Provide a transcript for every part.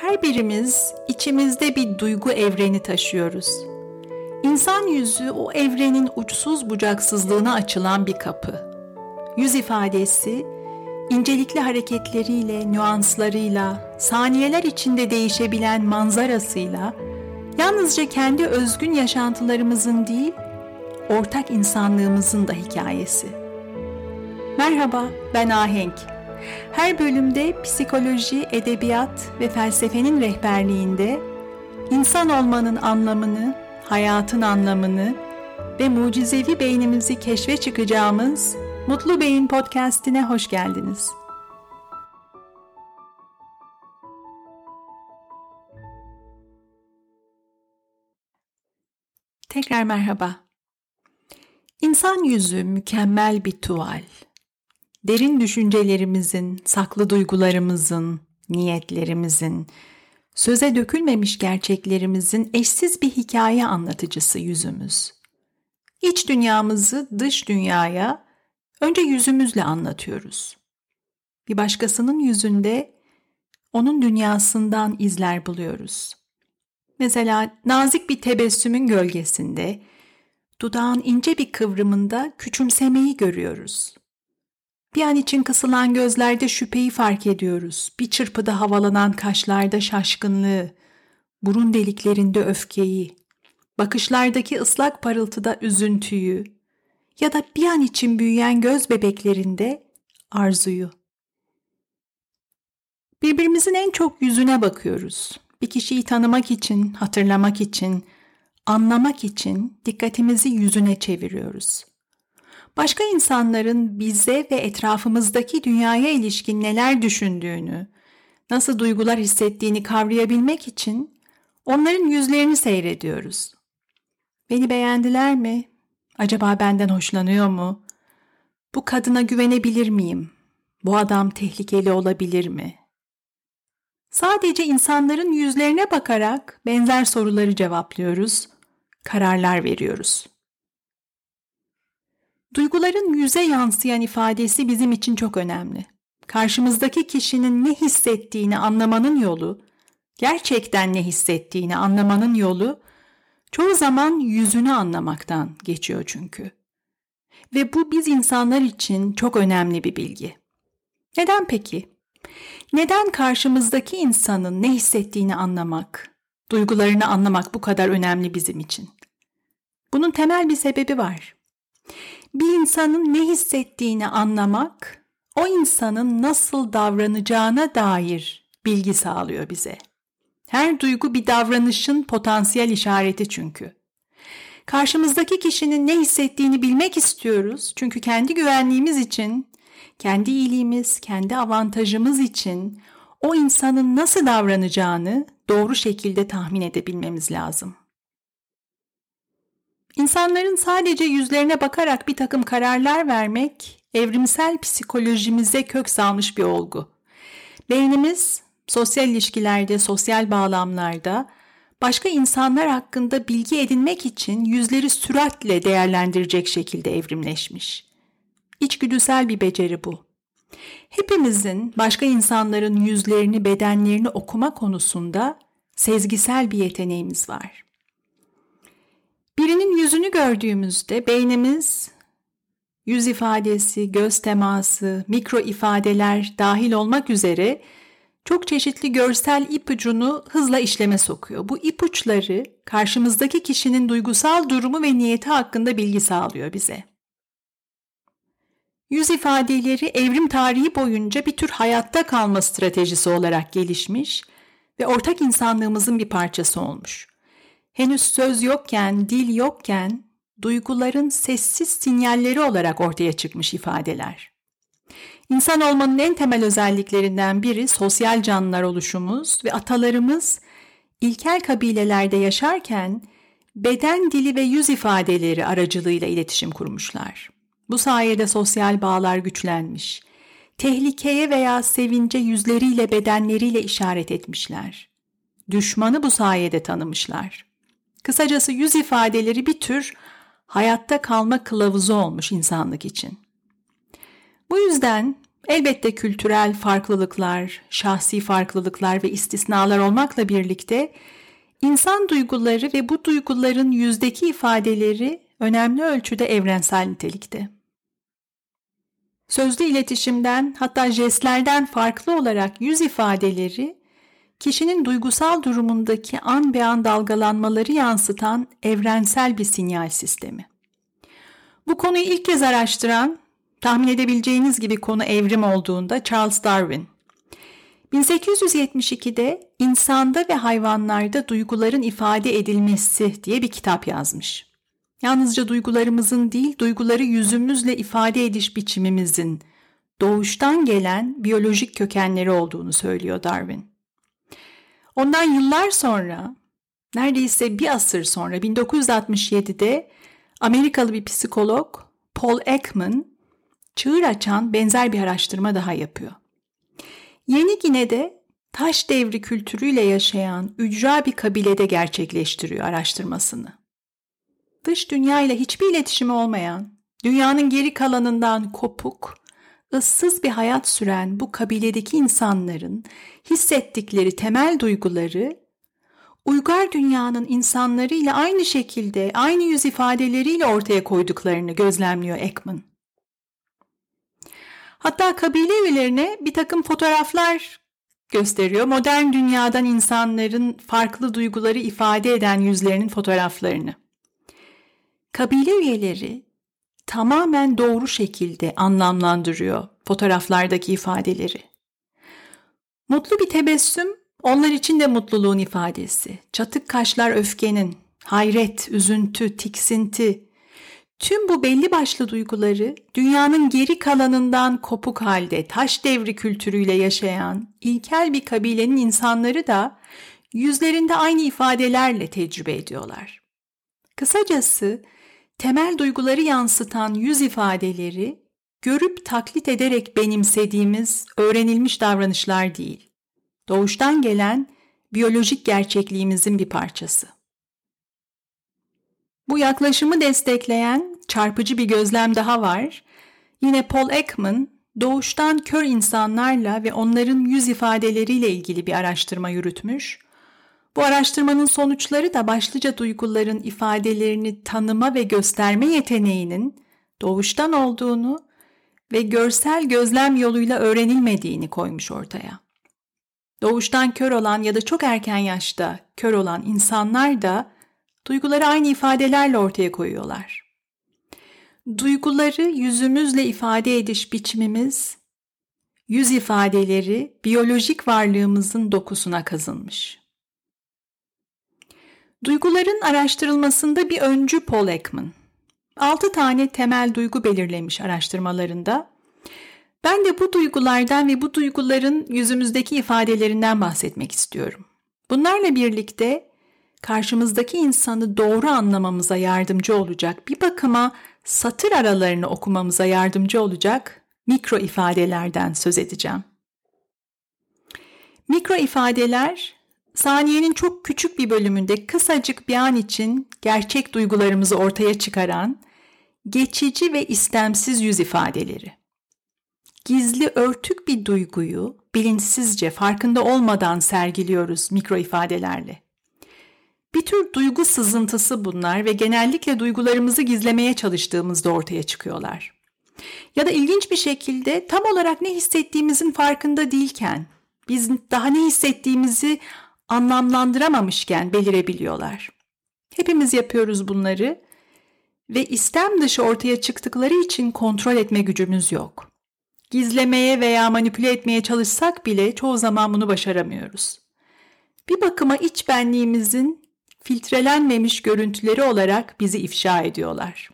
Her birimiz içimizde bir duygu evreni taşıyoruz. İnsan yüzü o evrenin uçsuz bucaksızlığına açılan bir kapı. Yüz ifadesi incelikli hareketleriyle, nüanslarıyla, saniyeler içinde değişebilen manzarasıyla yalnızca kendi özgün yaşantılarımızın değil, ortak insanlığımızın da hikayesi. Merhaba, ben Ahenk. Her bölümde psikoloji, edebiyat ve felsefenin rehberliğinde insan olmanın anlamını, hayatın anlamını ve mucizevi beynimizi keşfe çıkacağımız Mutlu Beyin Podcast'ine hoş geldiniz. Tekrar merhaba. İnsan yüzü mükemmel bir tuval derin düşüncelerimizin, saklı duygularımızın, niyetlerimizin, söze dökülmemiş gerçeklerimizin eşsiz bir hikaye anlatıcısı yüzümüz. İç dünyamızı dış dünyaya önce yüzümüzle anlatıyoruz. Bir başkasının yüzünde onun dünyasından izler buluyoruz. Mesela nazik bir tebessümün gölgesinde, dudağın ince bir kıvrımında küçümsemeyi görüyoruz. Bir an için kısılan gözlerde şüpheyi fark ediyoruz. Bir çırpıda havalanan kaşlarda şaşkınlığı, burun deliklerinde öfkeyi, bakışlardaki ıslak parıltıda üzüntüyü ya da bir an için büyüyen göz bebeklerinde arzuyu. Birbirimizin en çok yüzüne bakıyoruz. Bir kişiyi tanımak için, hatırlamak için, anlamak için dikkatimizi yüzüne çeviriyoruz başka insanların bize ve etrafımızdaki dünyaya ilişkin neler düşündüğünü, nasıl duygular hissettiğini kavrayabilmek için onların yüzlerini seyrediyoruz. Beni beğendiler mi? Acaba benden hoşlanıyor mu? Bu kadına güvenebilir miyim? Bu adam tehlikeli olabilir mi? Sadece insanların yüzlerine bakarak benzer soruları cevaplıyoruz, kararlar veriyoruz. Duyguların yüze yansıyan ifadesi bizim için çok önemli. Karşımızdaki kişinin ne hissettiğini anlamanın yolu, gerçekten ne hissettiğini anlamanın yolu çoğu zaman yüzünü anlamaktan geçiyor çünkü. Ve bu biz insanlar için çok önemli bir bilgi. Neden peki? Neden karşımızdaki insanın ne hissettiğini anlamak, duygularını anlamak bu kadar önemli bizim için? Bunun temel bir sebebi var bir insanın ne hissettiğini anlamak, o insanın nasıl davranacağına dair bilgi sağlıyor bize. Her duygu bir davranışın potansiyel işareti çünkü. Karşımızdaki kişinin ne hissettiğini bilmek istiyoruz çünkü kendi güvenliğimiz için, kendi iyiliğimiz, kendi avantajımız için o insanın nasıl davranacağını doğru şekilde tahmin edebilmemiz lazım. İnsanların sadece yüzlerine bakarak bir takım kararlar vermek evrimsel psikolojimize kök salmış bir olgu. Beynimiz sosyal ilişkilerde, sosyal bağlamlarda başka insanlar hakkında bilgi edinmek için yüzleri süratle değerlendirecek şekilde evrimleşmiş. İçgüdüsel bir beceri bu. Hepimizin başka insanların yüzlerini, bedenlerini okuma konusunda sezgisel bir yeteneğimiz var. Birinin yüzünü gördüğümüzde beynimiz yüz ifadesi, göz teması, mikro ifadeler dahil olmak üzere çok çeşitli görsel ipucunu hızla işleme sokuyor. Bu ipuçları karşımızdaki kişinin duygusal durumu ve niyeti hakkında bilgi sağlıyor bize. Yüz ifadeleri evrim tarihi boyunca bir tür hayatta kalma stratejisi olarak gelişmiş ve ortak insanlığımızın bir parçası olmuş. Henüz söz yokken, dil yokken duyguların sessiz sinyalleri olarak ortaya çıkmış ifadeler. İnsan olmanın en temel özelliklerinden biri sosyal canlılar oluşumuz ve atalarımız ilkel kabilelerde yaşarken beden dili ve yüz ifadeleri aracılığıyla iletişim kurmuşlar. Bu sayede sosyal bağlar güçlenmiş. Tehlikeye veya sevince yüzleriyle bedenleriyle işaret etmişler. Düşmanı bu sayede tanımışlar. Kısacası yüz ifadeleri bir tür hayatta kalma kılavuzu olmuş insanlık için. Bu yüzden Elbette kültürel farklılıklar, şahsi farklılıklar ve istisnalar olmakla birlikte insan duyguları ve bu duyguların yüzdeki ifadeleri önemli ölçüde evrensel nitelikte. Sözlü iletişimden hatta jestlerden farklı olarak yüz ifadeleri kişinin duygusal durumundaki an be an dalgalanmaları yansıtan evrensel bir sinyal sistemi. Bu konuyu ilk kez araştıran, tahmin edebileceğiniz gibi konu evrim olduğunda Charles Darwin. 1872'de insanda ve hayvanlarda duyguların ifade edilmesi diye bir kitap yazmış. Yalnızca duygularımızın değil, duyguları yüzümüzle ifade ediş biçimimizin doğuştan gelen biyolojik kökenleri olduğunu söylüyor Darwin. Ondan yıllar sonra, neredeyse bir asır sonra 1967'de Amerikalı bir psikolog Paul Ekman çığır açan benzer bir araştırma daha yapıyor. Yeni Gine'de taş devri kültürüyle yaşayan ücra bir kabilede gerçekleştiriyor araştırmasını. Dış dünya ile hiçbir iletişimi olmayan, dünyanın geri kalanından kopuk, ıssız bir hayat süren bu kabiledeki insanların hissettikleri temel duyguları uygar dünyanın insanlarıyla aynı şekilde, aynı yüz ifadeleriyle ortaya koyduklarını gözlemliyor Ekman. Hatta kabile üyelerine bir takım fotoğraflar gösteriyor. Modern dünyadan insanların farklı duyguları ifade eden yüzlerinin fotoğraflarını. Kabile üyeleri tamamen doğru şekilde anlamlandırıyor fotoğraflardaki ifadeleri. Mutlu bir tebessüm onlar için de mutluluğun ifadesi. Çatık kaşlar öfkenin, hayret, üzüntü, tiksinti. Tüm bu belli başlı duyguları dünyanın geri kalanından kopuk halde taş devri kültürüyle yaşayan ilkel bir kabilenin insanları da yüzlerinde aynı ifadelerle tecrübe ediyorlar. Kısacası temel duyguları yansıtan yüz ifadeleri görüp taklit ederek benimsediğimiz öğrenilmiş davranışlar değil. Doğuştan gelen biyolojik gerçekliğimizin bir parçası. Bu yaklaşımı destekleyen çarpıcı bir gözlem daha var. Yine Paul Ekman doğuştan kör insanlarla ve onların yüz ifadeleriyle ilgili bir araştırma yürütmüş bu araştırmanın sonuçları da başlıca duyguların ifadelerini tanıma ve gösterme yeteneğinin doğuştan olduğunu ve görsel gözlem yoluyla öğrenilmediğini koymuş ortaya. Doğuştan kör olan ya da çok erken yaşta kör olan insanlar da duyguları aynı ifadelerle ortaya koyuyorlar. Duyguları yüzümüzle ifade ediş biçimimiz, yüz ifadeleri biyolojik varlığımızın dokusuna kazınmış. Duyguların araştırılmasında bir öncü Paul Ekman. Altı tane temel duygu belirlemiş araştırmalarında. Ben de bu duygulardan ve bu duyguların yüzümüzdeki ifadelerinden bahsetmek istiyorum. Bunlarla birlikte karşımızdaki insanı doğru anlamamıza yardımcı olacak, bir bakıma satır aralarını okumamıza yardımcı olacak mikro ifadelerden söz edeceğim. Mikro ifadeler saniyenin çok küçük bir bölümünde kısacık bir an için gerçek duygularımızı ortaya çıkaran geçici ve istemsiz yüz ifadeleri. Gizli örtük bir duyguyu bilinçsizce farkında olmadan sergiliyoruz mikro ifadelerle. Bir tür duygu sızıntısı bunlar ve genellikle duygularımızı gizlemeye çalıştığımızda ortaya çıkıyorlar. Ya da ilginç bir şekilde tam olarak ne hissettiğimizin farkında değilken, biz daha ne hissettiğimizi anlamlandıramamışken belirebiliyorlar. Hepimiz yapıyoruz bunları ve istem dışı ortaya çıktıkları için kontrol etme gücümüz yok. Gizlemeye veya manipüle etmeye çalışsak bile çoğu zaman bunu başaramıyoruz. Bir bakıma iç benliğimizin filtrelenmemiş görüntüleri olarak bizi ifşa ediyorlar.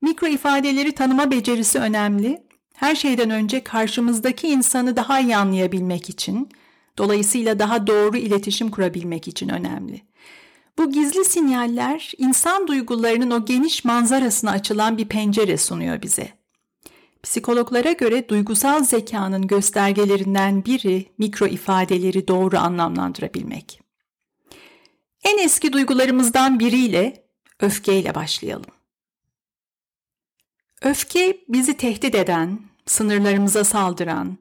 Mikro ifadeleri tanıma becerisi önemli. Her şeyden önce karşımızdaki insanı daha iyi anlayabilmek için Dolayısıyla daha doğru iletişim kurabilmek için önemli. Bu gizli sinyaller insan duygularının o geniş manzarasına açılan bir pencere sunuyor bize. Psikologlara göre duygusal zekanın göstergelerinden biri mikro ifadeleri doğru anlamlandırabilmek. En eski duygularımızdan biriyle öfkeyle başlayalım. Öfke bizi tehdit eden, sınırlarımıza saldıran,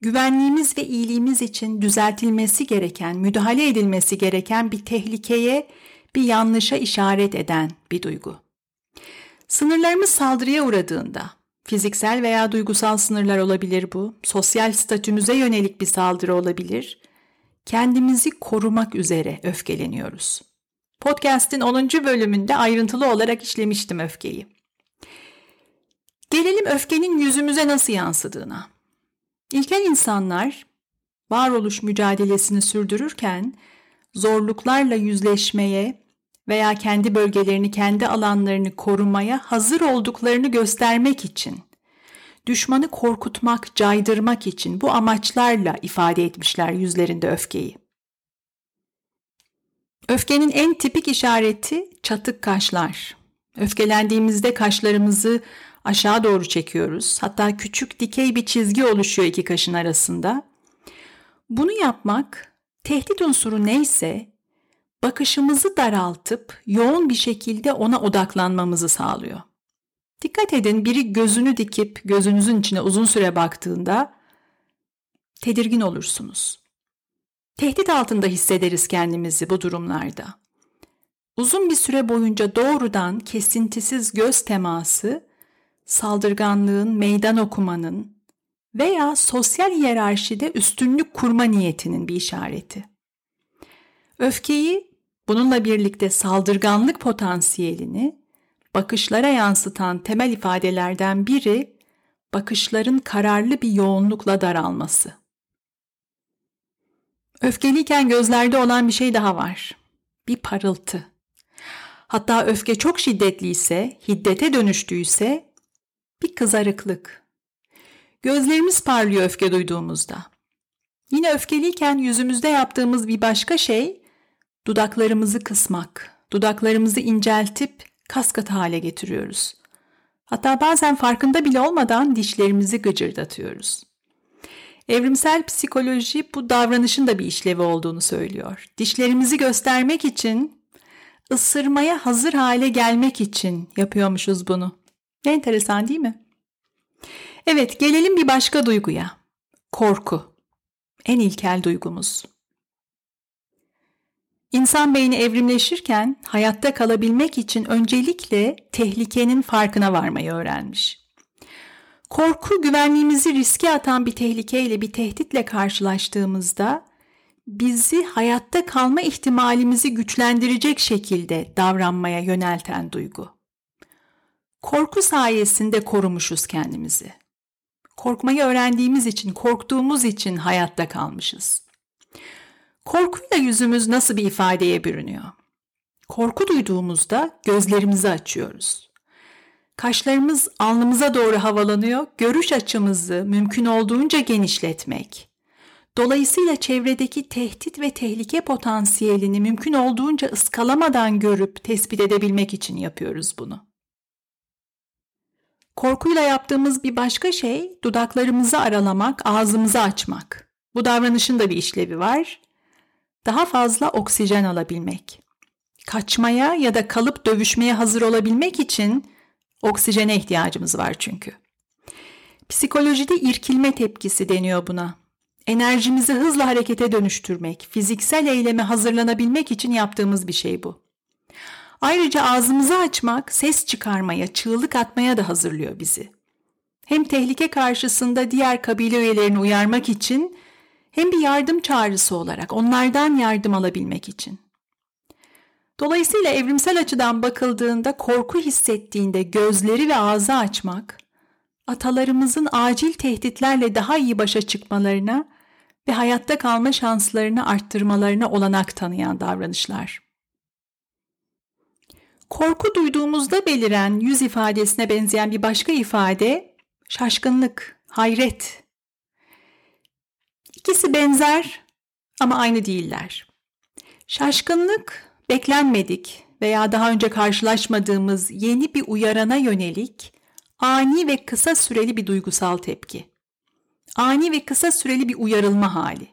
güvenliğimiz ve iyiliğimiz için düzeltilmesi gereken, müdahale edilmesi gereken bir tehlikeye, bir yanlışa işaret eden bir duygu. Sınırlarımız saldırıya uğradığında, fiziksel veya duygusal sınırlar olabilir bu, sosyal statümüze yönelik bir saldırı olabilir, kendimizi korumak üzere öfkeleniyoruz. Podcast'in 10. bölümünde ayrıntılı olarak işlemiştim öfkeyi. Gelelim öfkenin yüzümüze nasıl yansıdığına. İlkel insanlar varoluş mücadelesini sürdürürken zorluklarla yüzleşmeye veya kendi bölgelerini, kendi alanlarını korumaya hazır olduklarını göstermek için, düşmanı korkutmak, caydırmak için bu amaçlarla ifade etmişler yüzlerinde öfkeyi. Öfkenin en tipik işareti çatık kaşlar. Öfkelendiğimizde kaşlarımızı aşağı doğru çekiyoruz. Hatta küçük dikey bir çizgi oluşuyor iki kaşın arasında. Bunu yapmak tehdit unsuru neyse bakışımızı daraltıp yoğun bir şekilde ona odaklanmamızı sağlıyor. Dikkat edin biri gözünü dikip gözünüzün içine uzun süre baktığında tedirgin olursunuz. Tehdit altında hissederiz kendimizi bu durumlarda. Uzun bir süre boyunca doğrudan kesintisiz göz teması saldırganlığın, meydan okumanın veya sosyal hiyerarşide üstünlük kurma niyetinin bir işareti. Öfkeyi bununla birlikte saldırganlık potansiyelini bakışlara yansıtan temel ifadelerden biri bakışların kararlı bir yoğunlukla daralması. Öfkeliyken gözlerde olan bir şey daha var. Bir parıltı. Hatta öfke çok şiddetliyse, hiddete dönüştüyse bir kızarıklık. Gözlerimiz parlıyor öfke duyduğumuzda. Yine öfkeliyken yüzümüzde yaptığımız bir başka şey dudaklarımızı kısmak, dudaklarımızı inceltip kaskat hale getiriyoruz. Hatta bazen farkında bile olmadan dişlerimizi gıcırdatıyoruz. Evrimsel psikoloji bu davranışın da bir işlevi olduğunu söylüyor. Dişlerimizi göstermek için, ısırmaya hazır hale gelmek için yapıyormuşuz bunu. Ne enteresan değil mi? Evet, gelelim bir başka duyguya. Korku. En ilkel duygumuz. İnsan beyni evrimleşirken hayatta kalabilmek için öncelikle tehlikenin farkına varmayı öğrenmiş. Korku güvenliğimizi riske atan bir tehlikeyle, bir tehditle karşılaştığımızda bizi hayatta kalma ihtimalimizi güçlendirecek şekilde davranmaya yönelten duygu. Korku sayesinde korumuşuz kendimizi. Korkmayı öğrendiğimiz için, korktuğumuz için hayatta kalmışız. Korkuyla yüzümüz nasıl bir ifadeye bürünüyor? Korku duyduğumuzda gözlerimizi açıyoruz. Kaşlarımız alnımıza doğru havalanıyor, görüş açımızı mümkün olduğunca genişletmek. Dolayısıyla çevredeki tehdit ve tehlike potansiyelini mümkün olduğunca ıskalamadan görüp tespit edebilmek için yapıyoruz bunu. Korkuyla yaptığımız bir başka şey dudaklarımızı aralamak, ağzımızı açmak. Bu davranışın da bir işlevi var. Daha fazla oksijen alabilmek. Kaçmaya ya da kalıp dövüşmeye hazır olabilmek için oksijene ihtiyacımız var çünkü. Psikolojide irkilme tepkisi deniyor buna. Enerjimizi hızla harekete dönüştürmek, fiziksel eyleme hazırlanabilmek için yaptığımız bir şey bu. Ayrıca ağzımızı açmak ses çıkarmaya, çığlık atmaya da hazırlıyor bizi. Hem tehlike karşısında diğer kabile üyelerini uyarmak için hem bir yardım çağrısı olarak onlardan yardım alabilmek için. Dolayısıyla evrimsel açıdan bakıldığında korku hissettiğinde gözleri ve ağzı açmak, atalarımızın acil tehditlerle daha iyi başa çıkmalarına ve hayatta kalma şanslarını arttırmalarına olanak tanıyan davranışlar. Korku duyduğumuzda beliren yüz ifadesine benzeyen bir başka ifade şaşkınlık, hayret. İkisi benzer ama aynı değiller. Şaşkınlık beklenmedik veya daha önce karşılaşmadığımız yeni bir uyarana yönelik ani ve kısa süreli bir duygusal tepki. Ani ve kısa süreli bir uyarılma hali.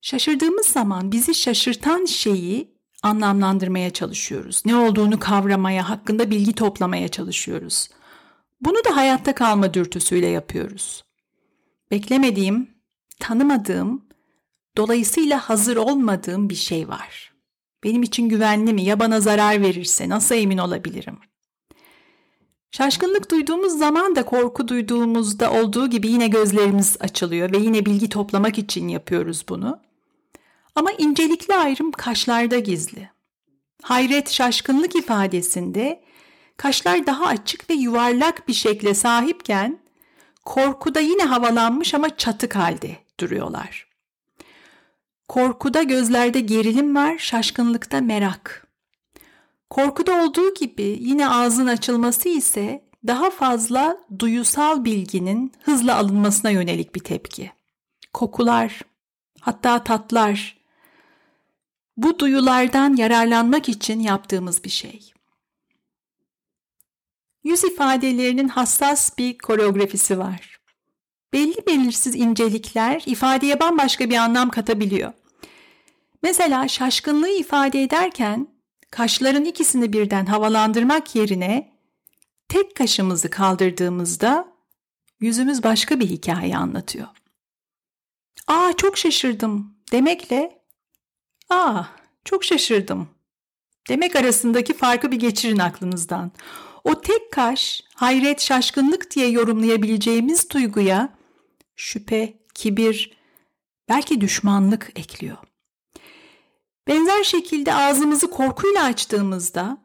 Şaşırdığımız zaman bizi şaşırtan şeyi anlamlandırmaya çalışıyoruz. Ne olduğunu kavramaya, hakkında bilgi toplamaya çalışıyoruz. Bunu da hayatta kalma dürtüsüyle yapıyoruz. Beklemediğim, tanımadığım, dolayısıyla hazır olmadığım bir şey var. Benim için güvenli mi ya bana zarar verirse nasıl emin olabilirim? Şaşkınlık duyduğumuz zaman da korku duyduğumuzda olduğu gibi yine gözlerimiz açılıyor ve yine bilgi toplamak için yapıyoruz bunu. Ama incelikli ayrım kaşlarda gizli. Hayret, şaşkınlık ifadesinde kaşlar daha açık ve yuvarlak bir şekle sahipken korkuda yine havalanmış ama çatık halde duruyorlar. Korkuda gözlerde gerilim var, şaşkınlıkta merak. Korkuda olduğu gibi yine ağzın açılması ise daha fazla duyusal bilginin hızla alınmasına yönelik bir tepki. Kokular, hatta tatlar, bu duyulardan yararlanmak için yaptığımız bir şey. Yüz ifadelerinin hassas bir koreografisi var. Belli belirsiz incelikler ifadeye bambaşka bir anlam katabiliyor. Mesela şaşkınlığı ifade ederken kaşların ikisini birden havalandırmak yerine tek kaşımızı kaldırdığımızda yüzümüz başka bir hikaye anlatıyor. Aa çok şaşırdım demekle aa çok şaşırdım demek arasındaki farkı bir geçirin aklınızdan. O tek kaş, hayret, şaşkınlık diye yorumlayabileceğimiz duyguya şüphe, kibir, belki düşmanlık ekliyor. Benzer şekilde ağzımızı korkuyla açtığımızda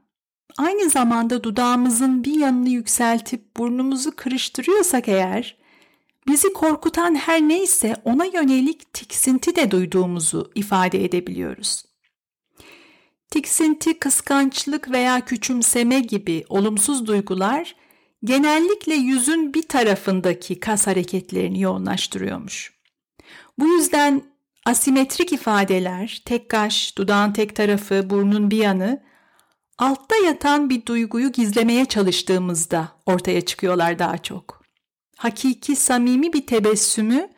aynı zamanda dudağımızın bir yanını yükseltip burnumuzu kırıştırıyorsak eğer bizi korkutan her neyse ona yönelik tiksinti de duyduğumuzu ifade edebiliyoruz. Tiksinti, kıskançlık veya küçümseme gibi olumsuz duygular genellikle yüzün bir tarafındaki kas hareketlerini yoğunlaştırıyormuş. Bu yüzden asimetrik ifadeler, tek kaş, dudağın tek tarafı, burnun bir yanı altta yatan bir duyguyu gizlemeye çalıştığımızda ortaya çıkıyorlar daha çok. Hakiki, samimi bir tebessümü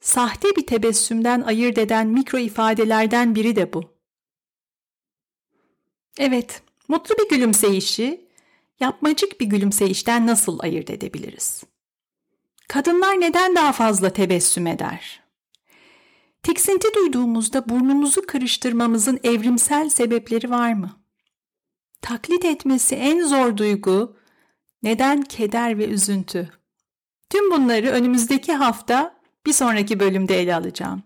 sahte bir tebessümden ayırt eden mikro ifadelerden biri de bu. Evet, mutlu bir gülümseyişi yapmacık bir gülümseyişten nasıl ayırt edebiliriz? Kadınlar neden daha fazla tebessüm eder? Tiksinti duyduğumuzda burnumuzu kırıştırmamızın evrimsel sebepleri var mı? Taklit etmesi en zor duygu neden keder ve üzüntü? Tüm bunları önümüzdeki hafta bir sonraki bölümde ele alacağım.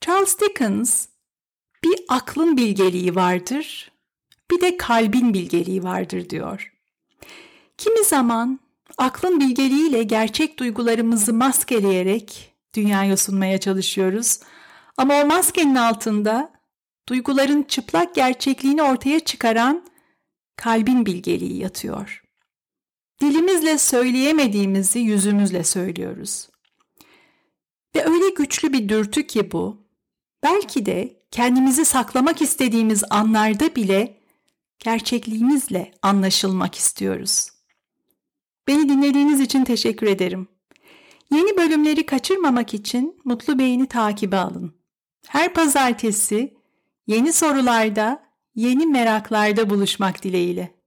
Charles Dickens bir aklın bilgeliği vardır, bir de kalbin bilgeliği vardır diyor. Kimi zaman aklın bilgeliğiyle gerçek duygularımızı maskeleyerek dünyaya sunmaya çalışıyoruz. Ama o maskenin altında duyguların çıplak gerçekliğini ortaya çıkaran kalbin bilgeliği yatıyor. Dilimizle söyleyemediğimizi yüzümüzle söylüyoruz. Ve öyle güçlü bir dürtü ki bu, belki de kendimizi saklamak istediğimiz anlarda bile gerçekliğimizle anlaşılmak istiyoruz. Beni dinlediğiniz için teşekkür ederim. Yeni bölümleri kaçırmamak için Mutlu Beyni takibe alın. Her pazartesi yeni sorularda, yeni meraklarda buluşmak dileğiyle.